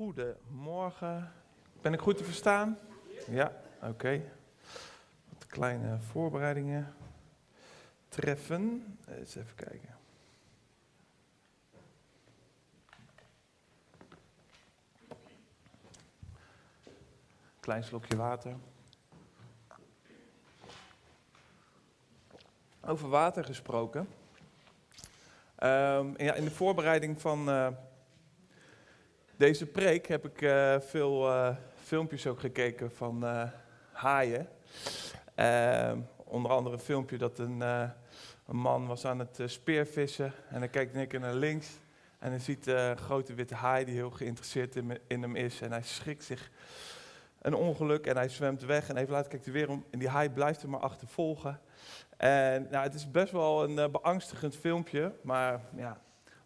Goedemorgen. Ben ik goed te verstaan? Ja, oké. Kleine voorbereidingen treffen. Eens even kijken. Klein slokje water. Over water gesproken. Ehm, ja, in de voorbereiding van eh, deze preek heb ik eh, veel eh, filmpjes ook gekeken van haaien. Ehm, onder andere een filmpje dat een, een man was aan het speervissen. En dan kijkt keer naar links. En dan ziet een grote witte haai die heel geïnteresseerd in, in hem is. En hij schrikt zich een ongeluk en hij zwemt weg. En even later kijkt hij weer om en die haai blijft hem maar achtervolgen. En nou, het is best wel een beangstigend filmpje, maar ja,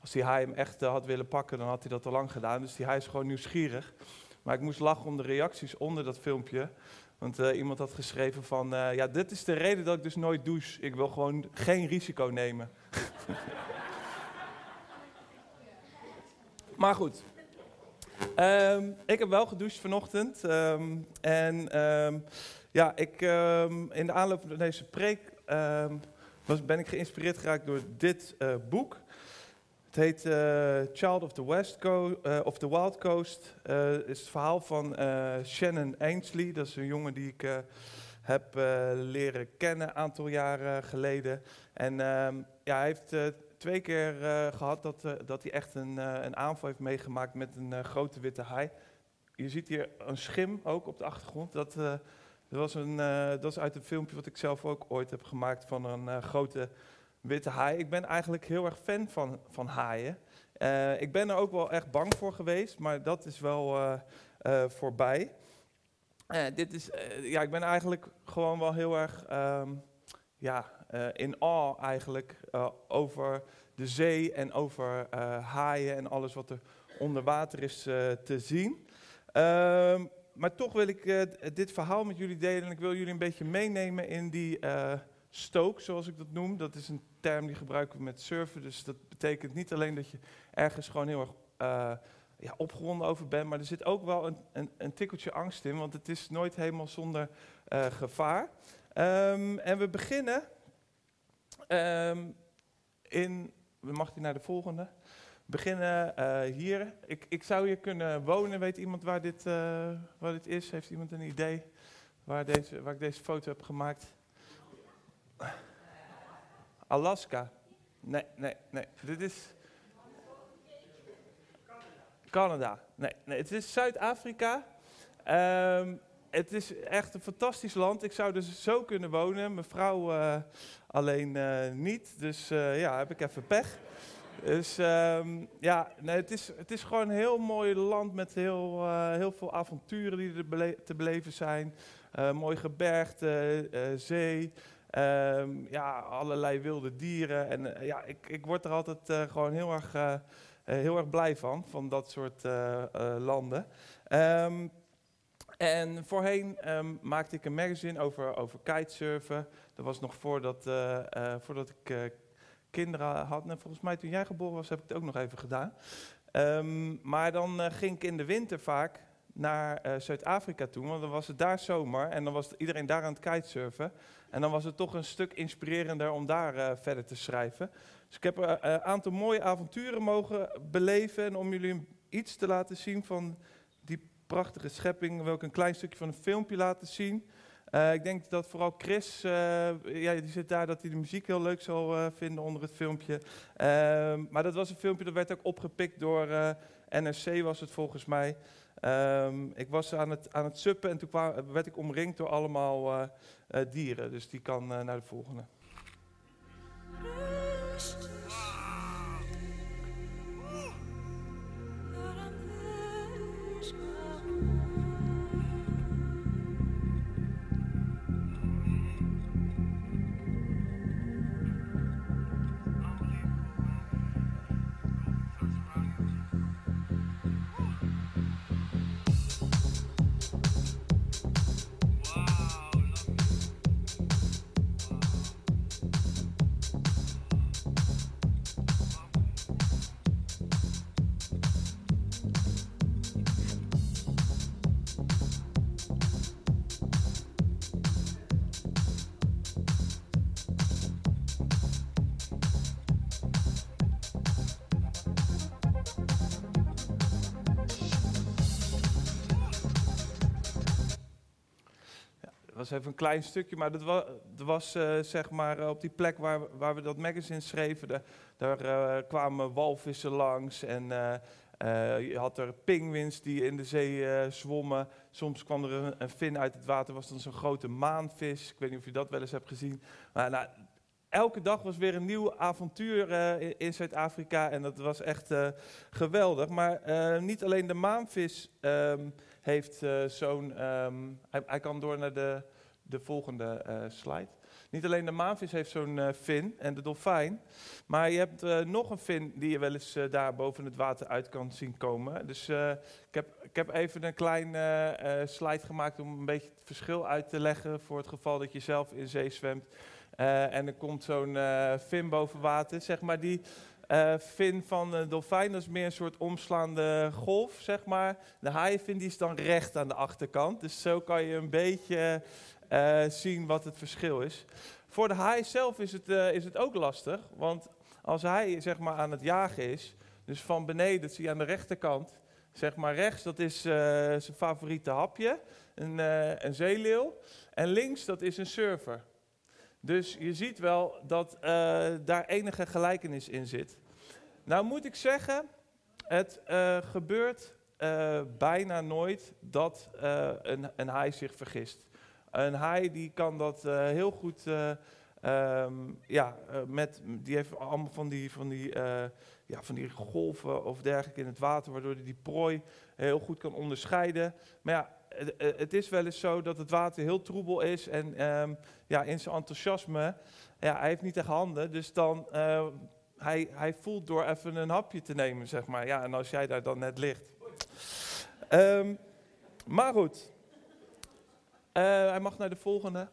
als haai hem echt uh, had willen pakken, dan had hij dat al lang gedaan. Dus haai is gewoon nieuwsgierig. Maar ik moest lachen om de reacties onder dat filmpje. Want uh, iemand had geschreven van, ja, dit is de reden dat ik dus nooit douche. Ik wil gewoon geen risico nemen. maar goed, um, ik heb wel gedoucht vanochtend. Um, en um, ja, ik, in de aanloop van deze preek was, ben ik geïnspireerd geraakt door dit boek. Het heet uh, Child of the West Coast, uh, of the Wild Coast. Het is het verhaal van Shannon Ainsley. Dat is een jongen die ik heb leren kennen een aantal jaren geleden. En um, ja, hij heeft twee keer gehad dat, dat hij echt een, een aanval heeft meegemaakt met een grote witte haai. Je ziet hier een schim ook op de achtergrond. Dat dat was, een, dat is uit een filmpje wat ik zelf ook ooit heb gemaakt van een grote witte haai. Ik ben eigenlijk heel erg fan van, van haaien. Uh, ik ben er ook wel echt bang voor geweest, maar dat is wel voorbij. dit is, ja, ik ben eigenlijk gewoon wel heel erg um, ja, in awe eigenlijk over de zee en over haaien en alles wat er onder water is te zien. Uh, maar toch wil ik dit verhaal met jullie delen en ik wil jullie een beetje meenemen in die stoke, zoals ik dat noem. Dat is een term die gebruiken we met surfen, dus dat betekent niet alleen dat je ergens gewoon heel erg uh, ja, opgewonden over bent, maar er zit ook wel een, een, een tikkeltje angst in, want het is nooit helemaal zonder gevaar. Um, en we beginnen um, in, mag die naar de volgende? beginnen uh, hier. Ik, ik zou hier kunnen wonen. Weet iemand waar dit, waar dit is? Heeft iemand een idee waar, deze, waar ik deze foto heb gemaakt? Alaska. Nee, nee, nee. Dit is. Canada. Nee, nee het is Zuid-Afrika. Um, het is echt een fantastisch land. Ik zou dus zo kunnen wonen. Mijn vrouw uh, alleen niet. Dus ja, heb ik even pech. Dus um, ja, nee, het, is, het is gewoon een heel mooi land met heel, heel veel avonturen die er te beleven zijn. Mooi gebergte, zee, um, ja, allerlei wilde dieren. En ja, ik, ik word er altijd gewoon heel erg, heel erg blij van, van dat soort landen. Um, en voorheen maakte ik een magazine over, over kitesurfen. Dat was nog voordat, voordat ik kinderen had. En volgens mij toen jij geboren was, heb ik het ook nog even gedaan. Maar dan ging ik in de winter vaak naar Zuid-Afrika toe, want dan was het daar zomer en dan was iedereen daar aan het kitesurfen. En dan was het toch een stuk inspirerender om daar uh, verder te schrijven. Dus ik heb een aantal mooie avonturen mogen beleven en om jullie iets te laten zien van die prachtige schepping, wil ik een klein stukje van een filmpje laten zien. Ik denk dat vooral Chris, ja, die zit daar, dat hij de muziek heel leuk zal vinden onder het filmpje. Maar dat was een filmpje dat werd ook opgepikt door NRC, was het volgens mij. Um, ik was aan het, aan het suppen en toen kwam, werd ik omringd door allemaal dieren. Dus die kan naar de volgende. Even een klein stukje, maar dat was, was eh, zeg maar eh, op die plek waar, waar we dat magazine schreven. daar eh, kwamen walvissen langs en je had er pinguïns die in de zee zwommen. Soms kwam er een, een vin uit het water, was dan zo'n grote maanvis. Ik weet niet of je dat wel eens hebt gezien. Maar nou, elke dag was weer een nieuw avontuur in, Zuid-Afrika en dat was echt geweldig. Maar niet alleen de maanvis ehm, heeft zo'n... ehm, hij kan door naar de, de volgende eh, slide. Niet alleen de maanvis heeft zo'n eh, vin en de dolfijn, maar je hebt eh, nog een vin die je wel eens daar boven het water uit kan zien komen. Dus ik, heb, ik heb even een klein eh, slide gemaakt om een beetje het verschil uit te leggen voor het geval dat je zelf in zee zwemt. En er komt zo'n vin boven water, zeg maar die eh vin van de dolfijn, dat is meer een soort omslaande golf, zeg maar. De haaienvin die is dan recht aan de achterkant, dus zo kan je een beetje eh, zien wat het verschil is. Voor de haai zelf is het, eh, is het ook lastig, want als hij zeg maar aan het jagen is, dus van beneden, dat zie je aan de rechterkant, zeg maar rechts, dat is eh, zijn favoriete hapje, een, een zeeleeuw. En links, dat is een surfer. Dus je ziet wel dat daar enige gelijkenis in zit. Nou moet ik zeggen, het gebeurt bijna nooit dat een, een haai zich vergist. Een haai die kan dat eh, heel goed, eh, ehm, ja, eh, met, die heeft allemaal van die, van, die, ja, van die golven of dergelijke in het water, waardoor hij die prooi heel goed kan onderscheiden. Maar ja, het- is wel eens zo dat het water heel troebel is en ehm, ja, in zijn enthousiasme, ja, hij heeft niet echt handen, dus dan, hij, hij voelt door even een hapje te nemen, zeg maar. Ja, en als jij daar dan net ligt. Ehm, maar goed, hij mag naar de volgende.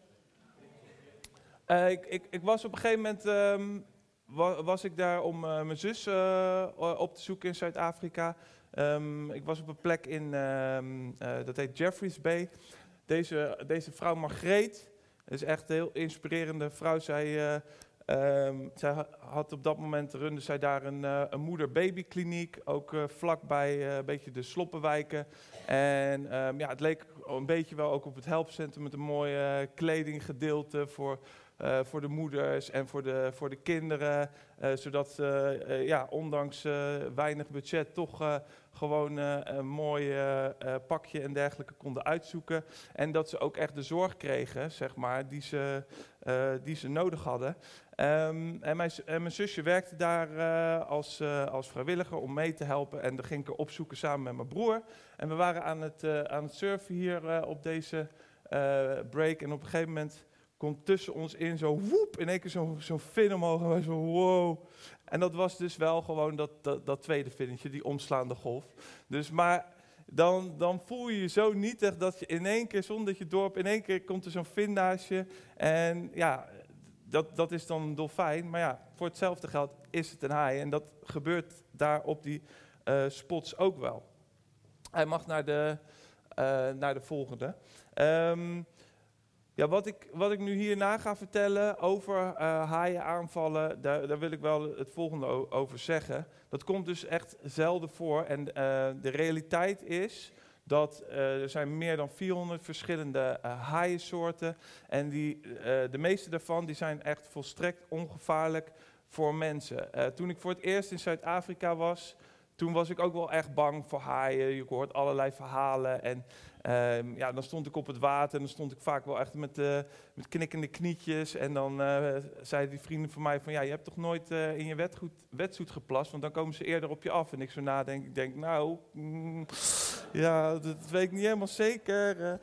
Eh, ik, ik, ik was op een gegeven moment ehm, wa- was ik daar om eh, mijn zus eh, op te zoeken in Zuid-Afrika. Ehm, ik was op een plek in, ehm, eh, dat heet Jeffreys Bay. Deze, deze vrouw Margreet, is echt een heel inspirerende vrouw. Zij, eh, ehm, zij ha- had op dat moment runde zij daar een, eh, een moeder-baby-kliniek, ook eh, vlakbij eh, een beetje de sloppenwijken. En ehm, ja, het leek een beetje wel ook op het helpcentrum met een mooi kledinggedeelte voor, voor de moeders en voor de, voor de kinderen. zodat ze ja, ondanks weinig budget toch gewoon een mooi pakje en dergelijke konden uitzoeken. En dat ze ook echt de zorg kregen, zeg maar, die ze, die ze nodig hadden. Ehm, en, mijn, en mijn zusje werkte daar eh, als, eh, als vrijwilliger om mee te helpen. En dan ging ik opzoeken samen met mijn broer. En we waren aan het, eh, aan het surfen hier op deze break. En op een gegeven moment komt tussen ons in zo woep, in één keer zo'n zo'n fin omhoog. En wij zo wow. En dat was dus wel gewoon dat, dat, dat tweede vinnetje, die omslaande golf. Dus maar dan, dan voel je je zo nietig dat je in één keer, zonder dat je dorp, in één keer komt er zo'n vin naast je. En ja, dat, dat is dan een dolfijn. Maar ja, voor hetzelfde geld is het een haai. En dat gebeurt daar op die eh, spots ook wel. Hij mag naar de, eh, naar de volgende. Ehm, ja, wat ik, wat ik nu hierna ga vertellen over eh haaien aanvallen, daar, daar wil ik wel het volgende over zeggen. Dat komt dus echt zelden voor. En de realiteit is dat eh, er zijn meer dan 400 verschillende eh haaiensoorten. En die, eh, de meeste daarvan die zijn echt volstrekt ongevaarlijk voor mensen. Toen ik voor het eerst in Zuid-Afrika was, toen was ik ook wel echt bang voor haaien. Je hoort allerlei verhalen. En ehm, ja, dan stond ik op het water en dan stond ik vaak wel echt met, met knikkende knietjes. En dan eh, zeiden die vrienden van mij van, ja, je hebt toch nooit in je wetgoed, geplast, want dan komen ze eerder op je af. En ik zo nadenk, ik denk, nou, mm, ja, dat weet ik niet helemaal zeker. eh.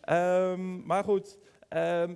Ehm, maar goed, ehm,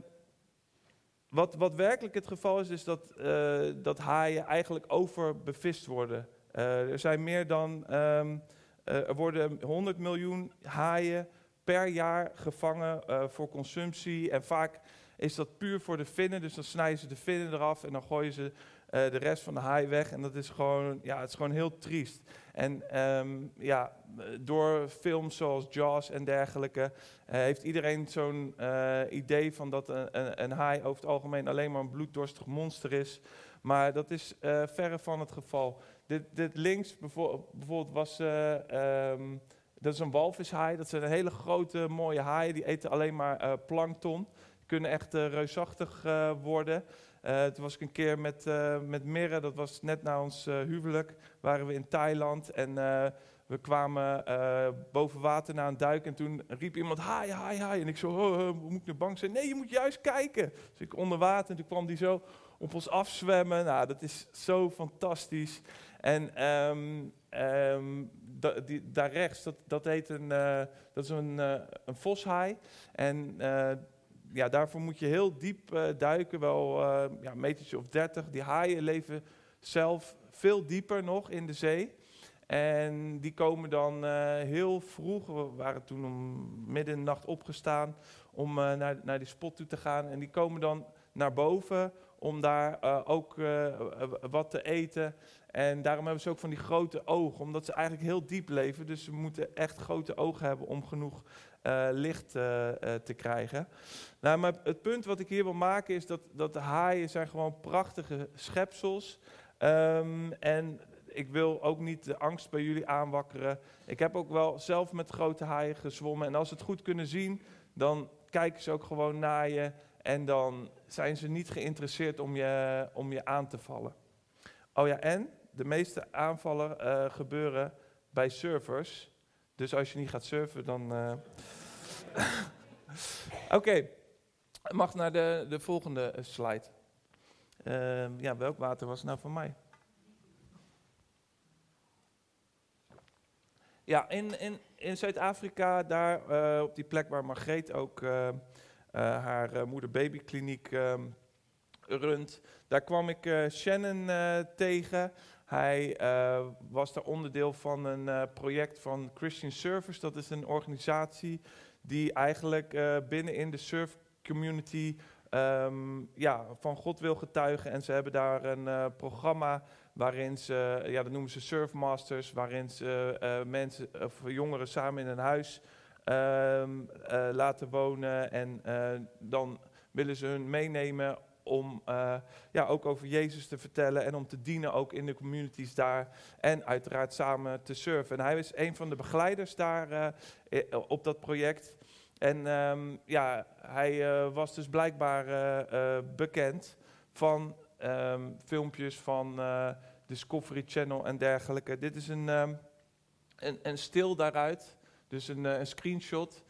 wat, wat werkelijk het geval is, is dat, eh, dat haaien eigenlijk overbevist worden. Eh, er zijn meer dan, ehm, eh, er worden 100 miljoen haaien per jaar gevangen voor consumptie. En vaak is dat puur voor de vinnen, dus dan snijden ze de vinnen eraf en dan gooien ze eh, de rest van de haai weg. En dat is gewoon, ja, het is gewoon heel triest. En ehm, ja, door films zoals Jaws en dergelijke eh, heeft iedereen zo'n eh, idee van dat een, een, een haai over het algemeen alleen maar een bloeddorstig monster is. Maar dat is verre van het geval. Dit, dit links bijvoorbeeld, was eh, ehm, dat is een walvishaai. Dat zijn hele grote, mooie haaien. Die eten alleen maar plankton. Kunnen echt reusachtig worden. toen was ik een keer met, met Mirre, dat was net na ons huwelijk, waren we in Thailand. En we kwamen boven water naar een duik en toen riep iemand, haai, haai, haai. En ik zo, oh, oh, moet ik naar bang zijn? Nee, je moet juist kijken. Dus ik onder water en toen kwam die zo op ons afzwemmen. Nou, dat is zo fantastisch. En um, um, die, daar rechts, dat, dat heet een, uh, dat is een, uh, een voshaai. En uh, ja, daarvoor moet je heel diep duiken, wel ja, een metertje of dertig. Die haaien leven zelf veel dieper nog in de zee. En die komen dan heel vroeg, we waren toen om midden opgestaan om naar, naar die spot toe te gaan. En die komen dan naar boven om daar uh, ook uh, wat te eten. En daarom hebben ze ook van die grote ogen, omdat ze eigenlijk heel diep leven. Dus ze moeten echt grote ogen hebben om genoeg uh, licht te krijgen. Nou, maar het punt wat ik hier wil maken is dat, dat de haaien zijn gewoon prachtige schepsels. Um, en ik wil ook niet de angst bij jullie aanwakkeren. Ik heb ook wel zelf met grote haaien gezwommen. En als ze het goed kunnen zien, dan kijken ze ook gewoon naar je. En dan zijn ze niet geïnteresseerd om je, om je aan te vallen. Oh ja, en de meeste aanvallen gebeuren bij servers. Dus als je niet gaat surfen, dan. Uh... Oké, okay. mag naar de, de volgende slide. Uh, ja, welk water was nou van mij? Ja, in, in, in Zuid-Afrika, daar uh, op die plek waar Margreet ook eh, haar moeder-babykliniek um, runt. Daar kwam ik Shannon tegen. Hij was daar onderdeel van een project van Christian Service. Dat is een organisatie die eigenlijk binnen in de surf community um, ja, van God wil getuigen. En ze hebben daar een programma waarin ze, ja, dat noemen ze Surfmasters, waarin ze mensen of jongeren samen in een huis uh, laten wonen. En uh, dan willen ze hun meenemen om uh, ja, ook over Jezus te vertellen en om te dienen ook in de communities daar en uiteraard samen te surfen. En hij is een van de begeleiders daar op dat project. En um, ja, hij was dus blijkbaar bekend van um, filmpjes van Discovery Channel en dergelijke. Dit is een, een, een stil daaruit. Dus een, eh, een screenshot.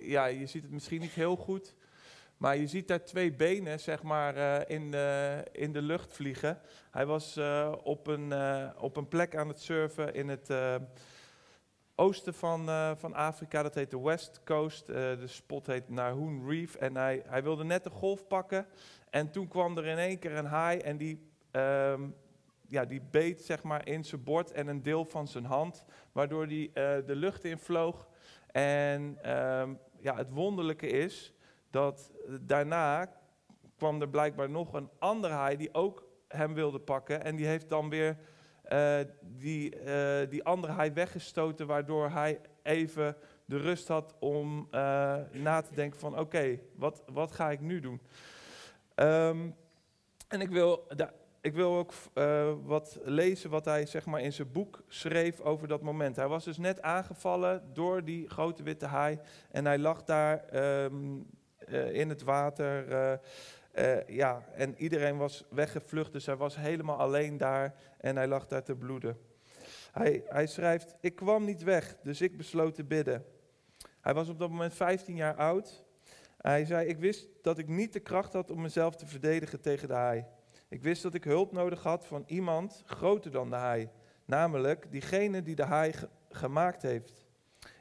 Ja, je ziet het misschien niet heel goed. Maar je ziet daar twee benen, zeg maar, uh, in, de, in de lucht vliegen. Hij was uh, op, een, op een plek aan het surfen in het oosten van, van Afrika. Dat heet de West Coast. de spot heet Nahoon Reef. En hij, hij wilde net de golf pakken. En toen kwam er in één keer een haai en die um, ja, die beet zeg maar, in zijn bord en een deel van zijn hand, waardoor hij de lucht in vloog. En um, ja, het wonderlijke is dat daarna kwam er blijkbaar nog een andere haai die ook hem wilde pakken. En die heeft dan weer uh, die, uh, die andere haai weggestoten, waardoor hij even de rust had om na te denken van oké, wat, wat ga ik nu doen? Um, en ik wil ik wil ook wat lezen wat hij zeg maar, in zijn boek schreef over dat moment. Hij was dus net aangevallen door die grote witte haai en hij lag daar um, uh, in het water. Uh, ja, en iedereen was weggevlucht, dus hij was helemaal alleen daar en hij lag daar te bloeden. Hij, hij schrijft, ik kwam niet weg, dus ik besloot te bidden. Hij was op dat moment 15 jaar oud. Hij zei, ik wist dat ik niet de kracht had om mezelf te verdedigen tegen de haai. Ik wist dat ik hulp nodig had van iemand groter dan de haai, namelijk diegene die de haai gemaakt heeft.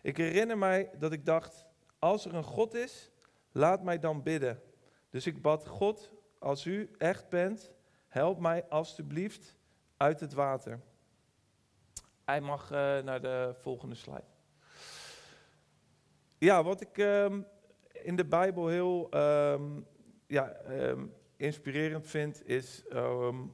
Ik herinner mij dat ik dacht, als er een God is, laat mij dan bidden. Dus ik bad God, als u echt bent, help mij alstublieft uit het water. Hij mag uh, naar de volgende slide. Ja, wat ik um, in de Bijbel heel um, ja, um, inspirerend vind, is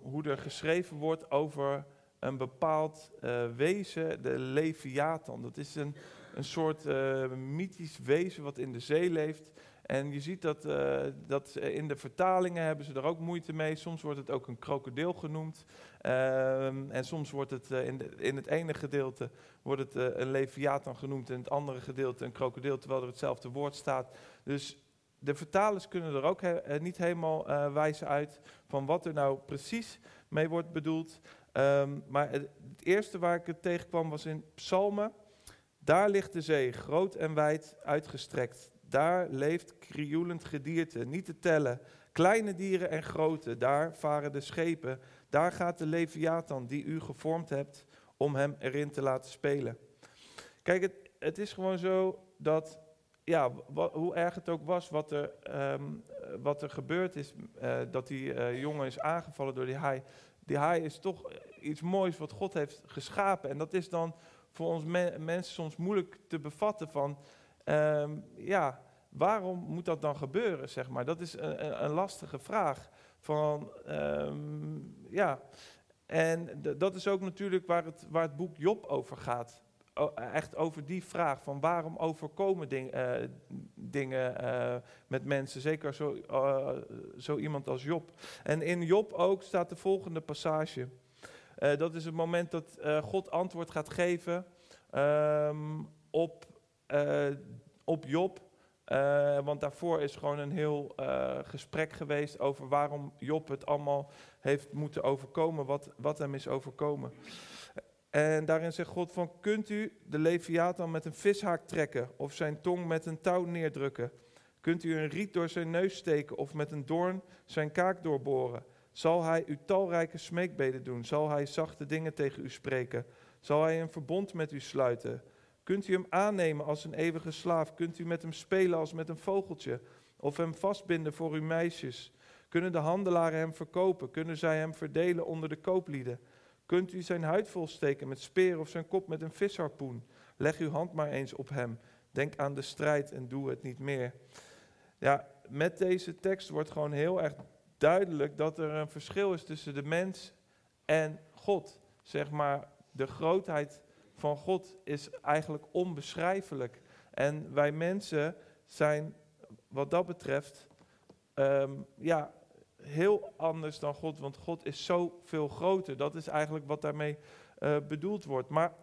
hoe er geschreven wordt over een bepaald uh, wezen, de Leviathan. Dat is een, een soort uh, mythisch wezen wat in de zee leeft. En je ziet dat, uh, dat in de vertalingen hebben ze er ook moeite mee. Soms wordt het ook een krokodil genoemd. Ehm, en soms wordt het in, de, in, het ene gedeelte wordt het, een leviathan genoemd. En in het andere gedeelte een krokodil, terwijl er hetzelfde woord staat. Dus de vertalers kunnen er ook niet helemaal wijzen uit van wat er nou precies mee wordt bedoeld. Um, maar het, het, eerste waar ik het tegenkwam was in Psalmen. Daar ligt de zee, groot en wijd uitgestrekt. Daar leeft krioelend gedierte, niet te tellen. Kleine dieren en grote, daar varen de schepen. Daar gaat de Leviathan die u gevormd hebt om hem erin te laten spelen. Kijk, het, het is gewoon zo dat, ja, hoe erg het ook was wat er, um, wat er gebeurd is, uh, dat die uh, jongen is aangevallen door die haai. Die haai is toch iets moois wat God heeft geschapen. En dat is dan voor ons mensen soms moeilijk te bevatten van, um, ja, waarom moet dat dan gebeuren, zeg maar? Dat is een, een lastige vraag. Van, um, ja, en dat is ook natuurlijk waar het, waar het boek Job over gaat. echt over die vraag van waarom overkomen uh, dingen uh, met mensen, zeker zo, uh, zo iemand als Job. En in Job ook staat de volgende passage. Dat is het moment dat God antwoord gaat geven um, op, uh, op Job. want daarvoor is gewoon een heel gesprek geweest over waarom Job het allemaal heeft moeten overkomen, wat, wat hem is overkomen. En daarin zegt God van, kunt u de Leviathan met een vishaak trekken of zijn tong met een touw neerdrukken? Kunt u een riet door zijn neus steken of met een doorn zijn kaak doorboren? Zal hij u talrijke smeekbeden doen? Zal hij zachte dingen tegen u spreken? Zal hij een verbond met u sluiten? Kunt u hem aannemen als een eeuwige slaaf? Kunt u met hem spelen als met een vogeltje? Of hem vastbinden voor uw meisjes? Kunnen de handelaren hem verkopen? Kunnen zij hem verdelen onder de kooplieden? Kunt u zijn huid volsteken met speer of zijn kop met een visharpoen? Leg uw hand maar eens op hem. Denk aan de strijd en doe het niet meer. Ja, met deze tekst wordt gewoon heel erg duidelijk dat er een verschil is tussen de mens en God. Zeg maar, de grootheid van God is eigenlijk onbeschrijfelijk. En wij mensen zijn wat dat betreft um, ja, heel anders dan God, want God is zoveel groter. Dat is eigenlijk wat daarmee uh, bedoeld wordt. Maar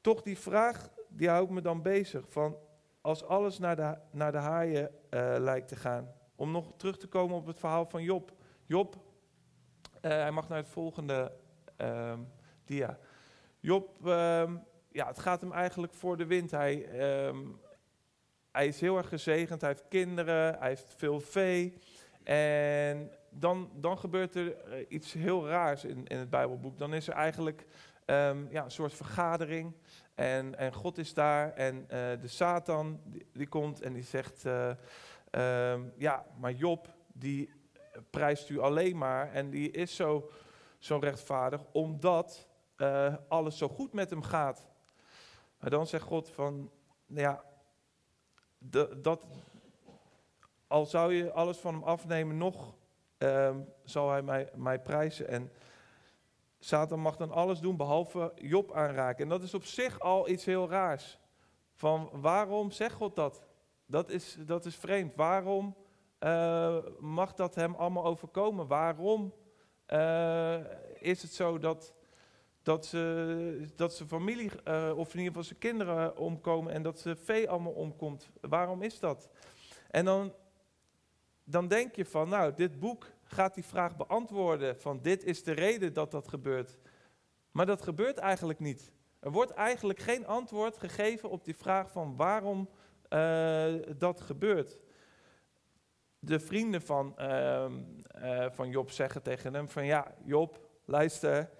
toch die vraag, die houdt me dan bezig. Van als alles naar de, naar de haaien uh, lijkt te gaan, om nog terug te komen op het verhaal van Job. Job, uh, hij mag naar het volgende uh, dia. Job, uh, ja, het gaat hem eigenlijk voor de wind. Hij, ehm, hij is heel erg gezegend, hij heeft kinderen, hij heeft veel vee. En dan, dan gebeurt er eh, iets heel raars in, in het Bijbelboek. Dan is er eigenlijk um, ja, een soort vergadering. En, en God is daar en uh, de Satan die, komt en die zegt... Um, ja, maar Job, die prijst u alleen maar en die is zo, zo rechtvaardig omdat uh, alles zo goed met hem gaat. Maar dan zegt God van, ja, de, dat, al zou je alles van hem afnemen, nog um, zal hij mij, mij prijzen. En Satan mag dan alles doen behalve Job aanraken. En dat is op zich al iets heel raars. Van waarom zegt God dat? Dat is, dat is vreemd. Waarom uh, mag dat hem allemaal overkomen? Waarom uh, is het zo dat, dat, ze, dat zijn familie, uh, of in ieder geval zijn kinderen omkomen en dat zijn vee allemaal omkomt? Waarom is dat? En dan, dan denk je van, nou, dit boek gaat die vraag beantwoorden van dit is de reden dat dat gebeurt. Maar dat gebeurt eigenlijk niet. Er wordt eigenlijk geen antwoord gegeven op die vraag van waarom uh, dat gebeurt. De vrienden van, uh, uh, van Job zeggen tegen hem van ja, Job, luister,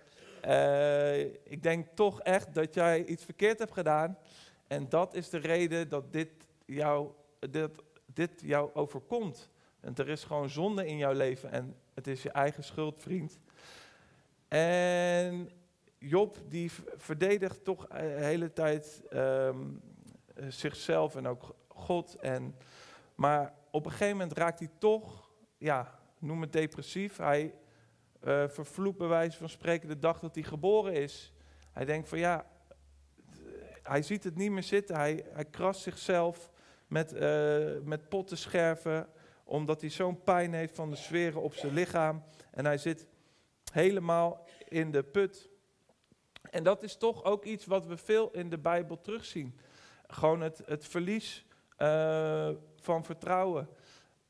eh, ik denk toch echt dat jij iets verkeerd hebt gedaan. En dat is de reden dat dit jou, dit, dit jou overkomt. En er is gewoon zonde in jouw leven en het is je eigen schuld, vriend. En Job die verdedigt toch de hele tijd um, eh, zichzelf en ook God. En, maar op een gegeven moment raakt hij toch, ja, noem het depressief. Hij uh, vervloekt bij wijze van spreken de dag dat hij geboren is. Hij denkt van ja, hij ziet het niet meer zitten. Hij, hij krast zichzelf met, uh, met pottenscherven, omdat hij zo'n pijn heeft van de zweren op zijn lichaam. En hij zit helemaal in de put. En dat is toch ook iets wat we veel in de Bijbel terugzien. Gewoon het, het verlies van vertrouwen.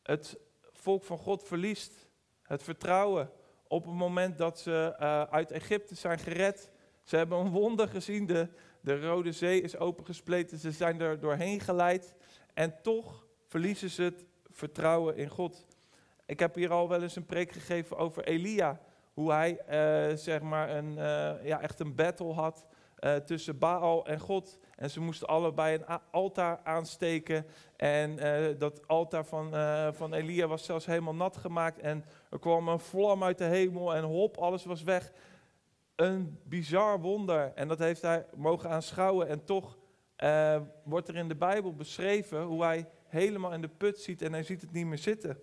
Het volk van God verliest het vertrouwen op het moment dat ze uh, uit Egypte zijn gered. Ze hebben een wonder gezien, de, de Rode Zee is opengespleten, ze zijn er doorheen geleid. En toch verliezen ze het vertrouwen in God. Ik heb hier al wel eens een preek gegeven over Elia. Hoe hij uh, zeg maar een, uh, ja, echt een battle had tussen Baal en God. En ze moesten allebei een altaar aansteken. En dat altaar van, van Elia was zelfs helemaal nat gemaakt. En er kwam een vlam uit de hemel en hop, alles was weg. Een bizar wonder. En dat heeft hij mogen aanschouwen. En toch wordt er in de Bijbel beschreven hoe hij helemaal in de put ziet en hij ziet het niet meer zitten.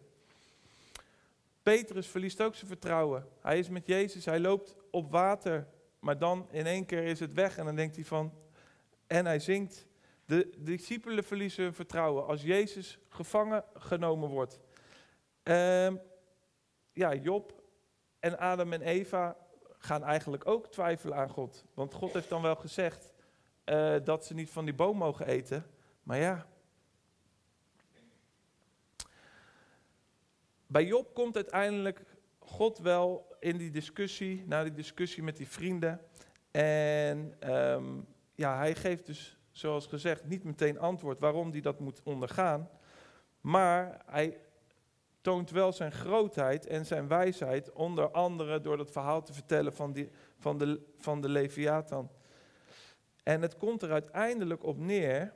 Petrus verliest ook zijn vertrouwen. Hij is met Jezus, hij loopt op water, maar dan in één keer is het weg en dan denkt hij van, en hij zingt. De discipelen verliezen hun vertrouwen als Jezus gevangen genomen wordt. Uh, ja, Job en Adam en Eva gaan eigenlijk ook twijfelen aan God. Want God heeft dan wel gezegd uh, dat ze niet van die boom mogen eten. Maar ja, Bij Job komt uiteindelijk God wel in die discussie, na die discussie met die vrienden. En um, ja, hij geeft dus, zoals gezegd, niet meteen antwoord waarom hij dat moet ondergaan. Maar hij toont wel zijn grootheid en zijn wijsheid, onder andere door dat verhaal te vertellen van, die, van, de, van de Leviathan. En het komt er uiteindelijk op neer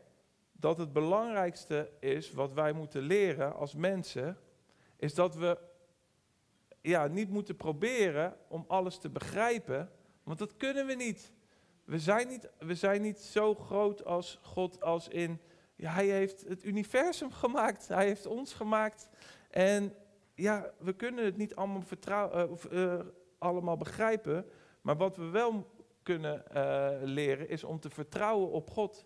dat het belangrijkste is wat wij moeten leren als mensen, is dat we ja, niet moeten proberen om alles te begrijpen, want dat kunnen we niet. We zijn niet, we zijn niet zo groot als God, als in, ja, Hij heeft het universum gemaakt, Hij heeft ons gemaakt. En ja, we kunnen het niet allemaal, vertrouwen, uh, of, uh, allemaal begrijpen, maar wat we wel kunnen uh, leren is om te vertrouwen op God.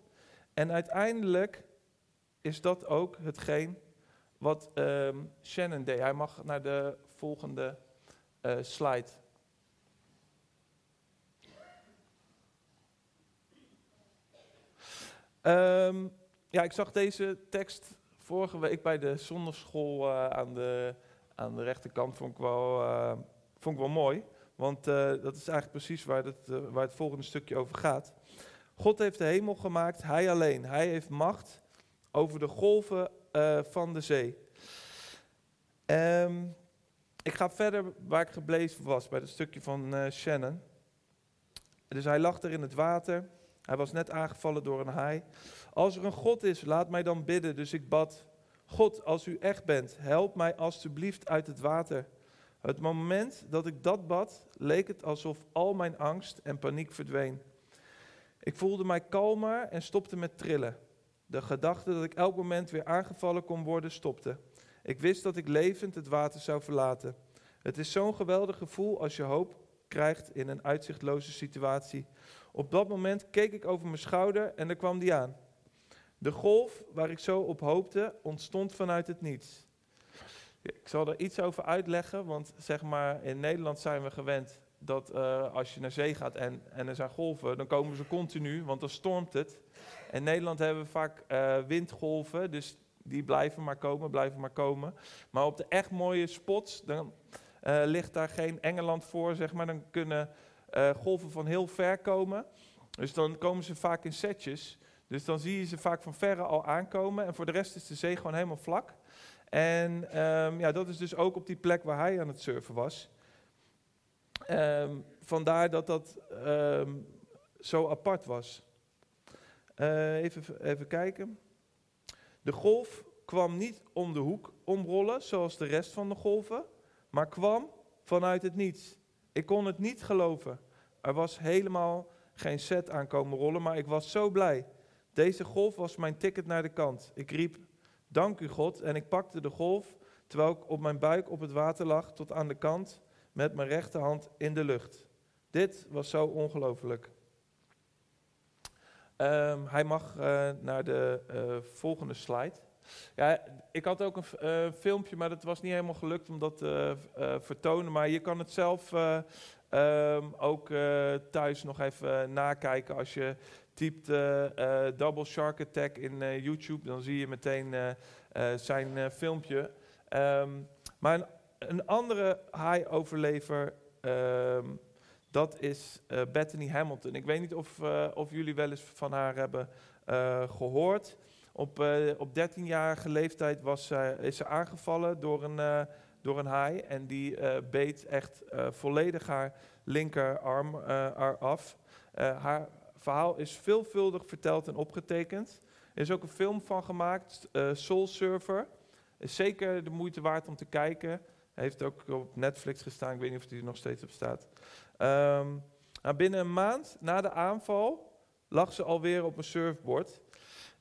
En uiteindelijk is dat ook hetgeen wat um, Shannon deed. Hij mag naar de volgende slide. Um, ja, ik zag deze tekst vorige week bij de zonderschool uh, aan, de, aan de rechterkant. Vond ik wel, uh, vond mooi. Want dat is eigenlijk precies waar het, waar het volgende stukje over gaat. God heeft de hemel gemaakt, hij alleen. Hij heeft macht over de golven van de zee. Um, ik ga verder waar ik gebleven was, bij het stukje van Shannon. Dus hij lag er in het water. Hij was net aangevallen door een haai. Als er een God is, laat mij dan bidden. Dus ik bad, God, als u echt bent, help mij alstublieft uit het water. Het moment dat ik dat bad, leek het alsof al mijn angst en paniek verdween. Ik voelde mij kalmer en stopte met trillen. De gedachte dat ik elk moment weer aangevallen kon worden stopte. Ik wist dat ik levend het water zou verlaten. Het is zo'n geweldig gevoel als je hoop krijgt in een uitzichtloze situatie. Op dat moment keek ik over mijn schouder en er kwam die aan. De golf waar ik zo op hoopte ontstond vanuit het niets. Ik zal er iets over uitleggen, want zeg maar in Nederland zijn we gewend dat uh, als je naar zee gaat en, en er zijn golven, dan komen ze continu, want dan stormt het. In Nederland hebben we vaak uh, windgolven, dus die blijven maar komen, blijven maar komen. Maar op de echt mooie spots, dan uh, ligt daar geen Engeland voor, zeg maar. Dan kunnen golven van heel ver komen. Dus dan komen ze vaak in setjes. Dus dan zie je ze vaak van verre al aankomen. En voor de rest is de zee gewoon helemaal vlak. En um, ja, dat is dus ook op die plek waar hij aan het surfen was. Um, vandaar dat dat um, zo apart was. Uh, even, even kijken. De golf kwam niet om de hoek omrollen, zoals de rest van de golven, maar kwam vanuit het niets. Ik kon het niet geloven. Er was helemaal geen set aan komen rollen, maar ik was zo blij. Deze golf was mijn ticket naar de kant. Ik riep, dank u God, en ik pakte de golf, terwijl ik op mijn buik op het water lag, tot aan de kant met mijn rechterhand in de lucht. Dit was zo ongelooflijk. Um, hij mag uh, naar de uh, volgende slide. Ja, ik had ook een uh, filmpje, maar dat was niet helemaal gelukt om dat te uh, vertonen. Maar je kan het zelf um, ook thuis nog even nakijken. Als je typt Double Shark Attack in YouTube, dan zie je meteen zijn filmpje. Um, maar een, andere high-overlever, um, dat is Bethany Hamilton. Ik weet niet of, of jullie wel eens van haar hebben gehoord. Op, uh, op 13-jarige leeftijd was, is ze aangevallen door een, uh, door een haai. En die beet echt volledig haar linkerarm af. haar verhaal is veelvuldig verteld en opgetekend. Er is ook een film van gemaakt, Soul Surfer. Is zeker de moeite waard om te kijken. Heeft ook op Netflix gestaan, ik weet niet of die er nog steeds op staat. Um, nou, binnen een maand na de aanval lag ze alweer op een surfboard.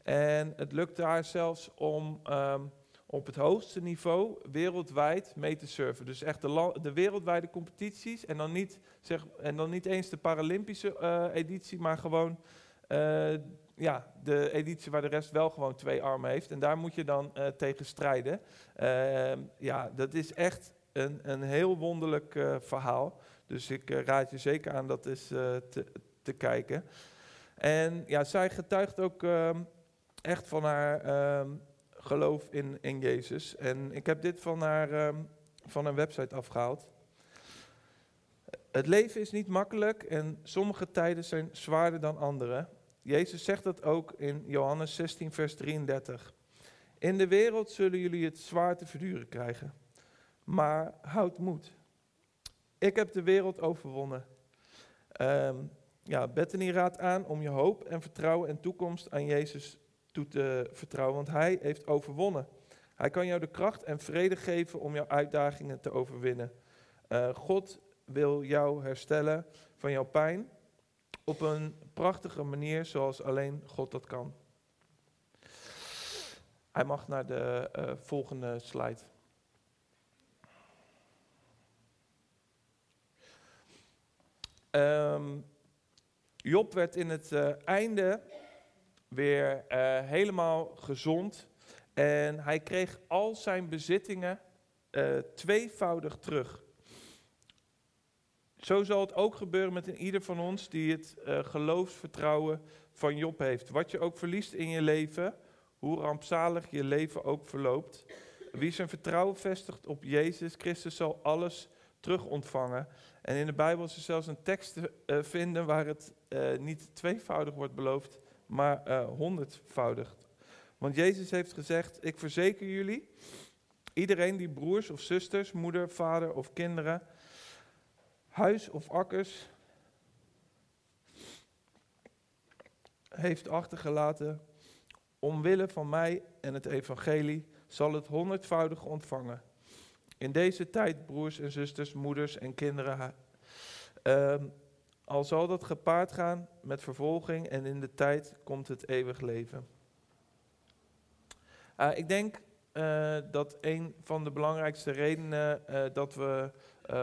En het lukte haar zelfs om um, op het hoogste niveau wereldwijd mee te surfen. Dus echt de, de wereldwijde competities. En dan niet, zeg, en dan niet eens de Paralympische uh, editie, maar gewoon uh, ja, de editie waar de rest wel gewoon twee armen heeft. En daar moet je dan uh, tegen strijden. Ehm, ja, dat is echt een, een heel wonderlijk verhaal. Dus ik raad je zeker aan dat eens te, te kijken. En ja, zij getuigt ook ehm, echt van haar ehm, geloof in, in Jezus. En ik heb dit van haar, um, van een website afgehaald. Het leven is niet makkelijk en sommige tijden zijn zwaarder dan andere. Jezus zegt dat ook in Johannes 16, vers 33. In de wereld zullen jullie het zwaar te verduren krijgen. Maar houd moed. Ik heb de wereld overwonnen. Um, ja, Bethany raadt aan om je hoop en vertrouwen en toekomst aan Jezus te vertrouwen, want Hij heeft overwonnen. Hij kan jou de kracht en vrede geven om jouw uitdagingen te overwinnen. Uh, God wil jou herstellen van jouw pijn op een prachtige manier zoals alleen God dat kan. Hij mag naar de uh, volgende slide. Um, Job werd in het einde weer uh, helemaal gezond. En hij kreeg al zijn bezittingen uh, tweevoudig terug. Zo zal het ook gebeuren met ieder van ons die het uh, geloofsvertrouwen van Job heeft. Wat je ook verliest in je leven, hoe rampzalig je leven ook verloopt. Wie zijn vertrouwen vestigt op Jezus Christus zal alles terug ontvangen. En in de Bijbel is er zelfs een tekst te vinden waar het niet tweevoudig wordt beloofd, maar uh, honderdvoudig. Want Jezus heeft gezegd, ik verzeker jullie, iedereen die broers of zusters, moeder, vader of kinderen, huis of akkers heeft achtergelaten, omwille van mij en het evangelie, zal het honderdvoudig ontvangen. In deze tijd, broers en zusters, moeders en kinderen, uh, al zal dat gepaard gaan met vervolging en in de tijd komt het eeuwig leven. Uh, ik denk uh, dat een van de belangrijkste redenen uh, dat we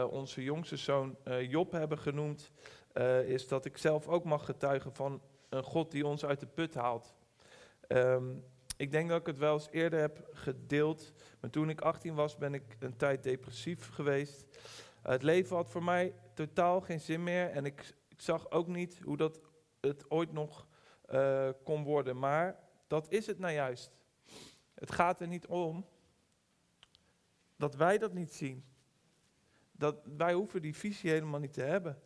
onze jongste zoon Job hebben genoemd, is dat ik zelf ook mag getuigen van een God die ons uit de put haalt. Um, ik denk dat ik het wel eens eerder heb gedeeld. Maar toen ik 18 was, ben ik een tijd depressief geweest. het leven had voor mij totaal geen zin meer. En ik, ik zag ook niet hoe dat het ooit nog uh, kon worden. Maar dat is het nou juist. Het gaat er niet om dat wij dat niet zien. Dat wij hoeven die visie helemaal niet te hebben.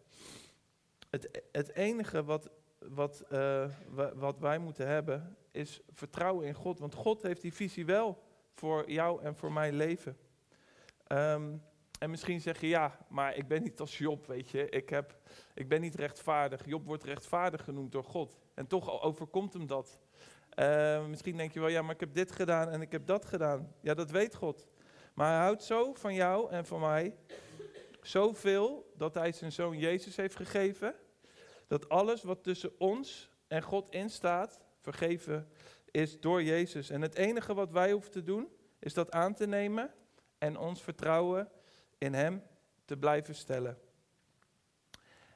Het, het enige wat, wat, uh, wat wij moeten hebben is vertrouwen in God. Want God heeft die visie wel voor jou en voor mijn leven. Um, en misschien zeg je ja, maar ik ben niet als Job, weet je. Ik, heb, ik ben niet rechtvaardig. Job wordt rechtvaardig genoemd door God. En toch overkomt hem dat. Uh, misschien denk je wel, ja, maar ik heb dit gedaan en ik heb dat gedaan. Ja, dat weet God. Maar hij houdt zo van jou en van mij, zoveel, dat hij zijn zoon Jezus heeft gegeven. Dat alles wat tussen ons en God instaat, vergeven is door Jezus. En het enige wat wij hoeven te doen, is dat aan te nemen en ons vertrouwen in Hem te blijven stellen.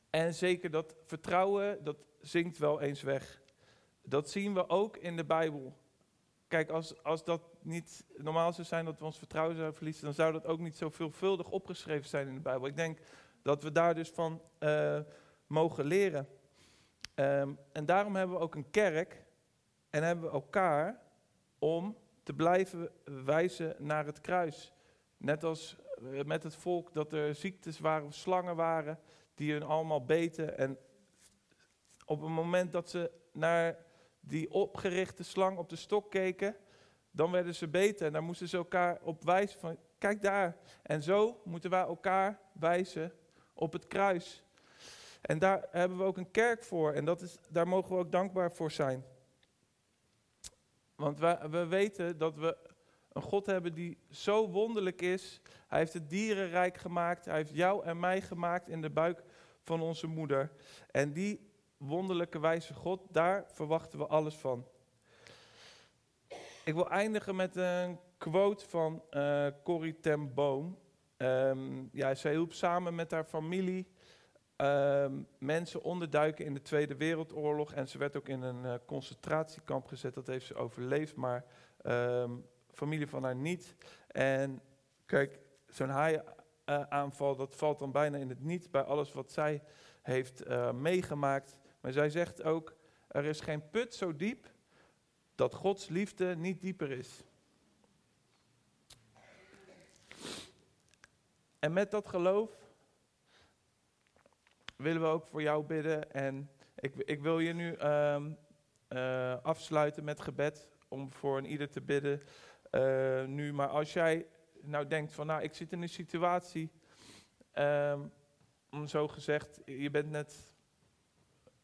En zeker dat vertrouwen, dat zinkt wel eens weg. Dat zien we ook in de Bijbel. kijk, als, als dat niet normaal zou zijn dat we ons vertrouwen zouden verliezen, dan zou dat ook niet zo veelvuldig opgeschreven zijn in de Bijbel. Ik denk dat we daar dus van uh, mogen leren. Um, en daarom hebben we ook een kerk en hebben we elkaar om te blijven wijzen naar het kruis. Net als eh, met het volk dat er ziektes waren, slangen waren, die hun allemaal beten. En op het moment dat ze naar die opgerichte slang op de stok keken, dan werden ze beter. En daar moesten ze elkaar op wijzen van, kijk daar. En zo moeten wij elkaar wijzen op het kruis. En daar hebben we ook een kerk voor. En dat is, daar mogen we ook dankbaar voor zijn. Want we weten dat we een God hebben die zo wonderlijk is. Hij heeft het dierenrijk gemaakt. Hij heeft jou en mij gemaakt in de buik van onze moeder. En die wonderlijke wijze God, daar verwachten we alles van. Ik wil eindigen met een quote van uh, Corrie ten Boom. Ehm, ja, zij hielp samen met haar familie Ehm, mensen onderduiken in de Tweede Wereldoorlog. En ze werd ook in een uh, concentratiekamp gezet. Dat heeft ze overleefd, maar um, familie van haar niet. En kijk, zo'n haaienaanval, uh, dat valt dan bijna in het niet bij alles wat zij heeft uh, meegemaakt. Maar zij zegt ook, er is geen put zo diep dat Gods liefde niet dieper is. En met dat geloof willen we ook voor jou bidden. En ik, ik wil je nu um, uh, afsluiten met gebed om voor een ieder te bidden. Uh, nu, maar als jij nou denkt van, nou, ik zit in een situatie, um, om zo gezegd, je bent net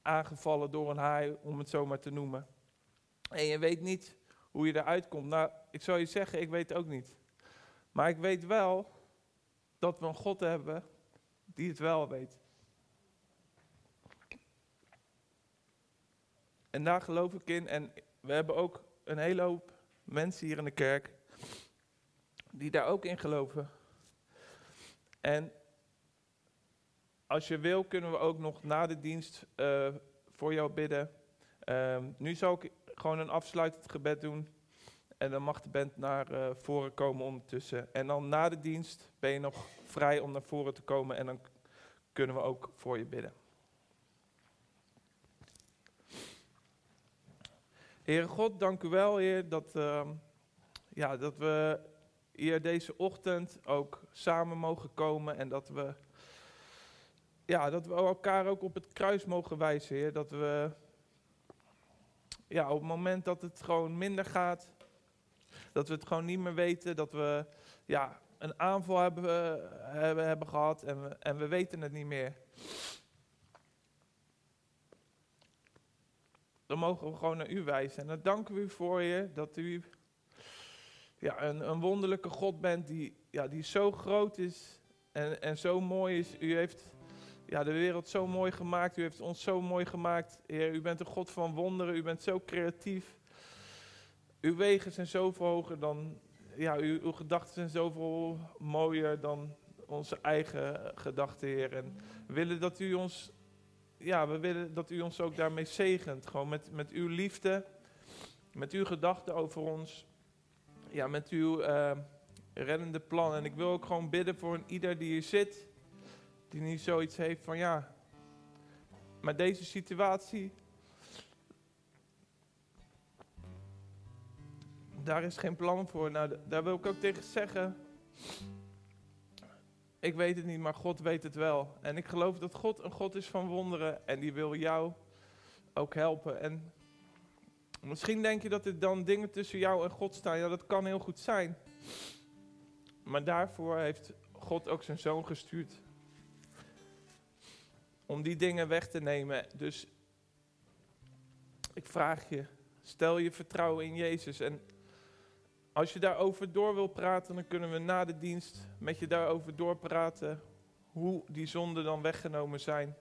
aangevallen door een haai, om het zo maar te noemen. En je weet niet hoe je eruit komt. Nou, ik zou je zeggen, ik weet ook niet. Maar ik weet wel dat we een God hebben die het wel weet. En daar geloof ik in. En we hebben ook een hele hoop mensen hier in de kerk die daar ook in geloven. En als je wil, kunnen we ook nog na de dienst uh, voor jou bidden. Uh, nu zal ik gewoon een afsluitend gebed doen. En dan mag de band naar uh, voren komen ondertussen. En dan na de dienst ben je nog vrij om naar voren te komen. En dan kunnen we ook voor je bidden. Heere God, dank u wel, Heer, dat, uh, ja, dat we hier deze ochtend ook samen mogen komen en dat we, ja, dat we elkaar ook op het kruis mogen wijzen, Heer. Dat we ja, op het moment dat het gewoon minder gaat, dat we het gewoon niet meer weten, dat we ja, een aanval hebben, hebben, hebben gehad en we, en we weten het niet meer. Dan mogen we gewoon naar u wijzen. En dan danken we u voor je dat u ja, een, een wonderlijke God bent die, ja, die zo groot is en, en zo mooi is. U heeft ja, de wereld zo mooi gemaakt. U heeft ons zo mooi gemaakt. Heer, u bent een God van wonderen. U bent zo creatief. Uw wegen zijn zoveel hoger dan, ja, uw, uw gedachten zijn zoveel mooier dan onze eigen gedachten, Heer. En we willen dat u ons ja, we willen dat u ons ook daarmee zegent. Gewoon met, met uw liefde, met uw gedachten over ons. Ja, met uw uh, reddende plan. En ik wil ook gewoon bidden voor een ieder die hier zit. Die niet zoiets heeft van ja, maar deze situatie. Daar is geen plan voor. Nou, daar wil ik ook tegen zeggen. Ik weet het niet, maar God weet het wel. En ik geloof dat God een God is van wonderen en die wil jou ook helpen. En misschien denk je dat er dan dingen tussen jou en God staan. Ja, dat kan heel goed zijn. Maar daarvoor heeft God ook zijn zoon gestuurd. Om die dingen weg te nemen. Dus ik vraag je, stel je vertrouwen in Jezus en als je daarover door wil praten, dan kunnen we na de dienst met je daarover doorpraten. Hoe die zonden dan weggenomen zijn.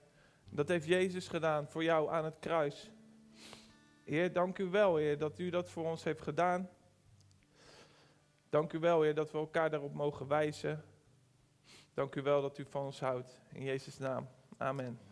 Dat heeft Jezus gedaan voor jou aan het kruis. Heer, dank u wel, Heer, dat u dat voor ons heeft gedaan. Dank u wel, Heer, dat we elkaar daarop mogen wijzen. Dank u wel dat u van ons houdt. In Jezus' naam. Amen.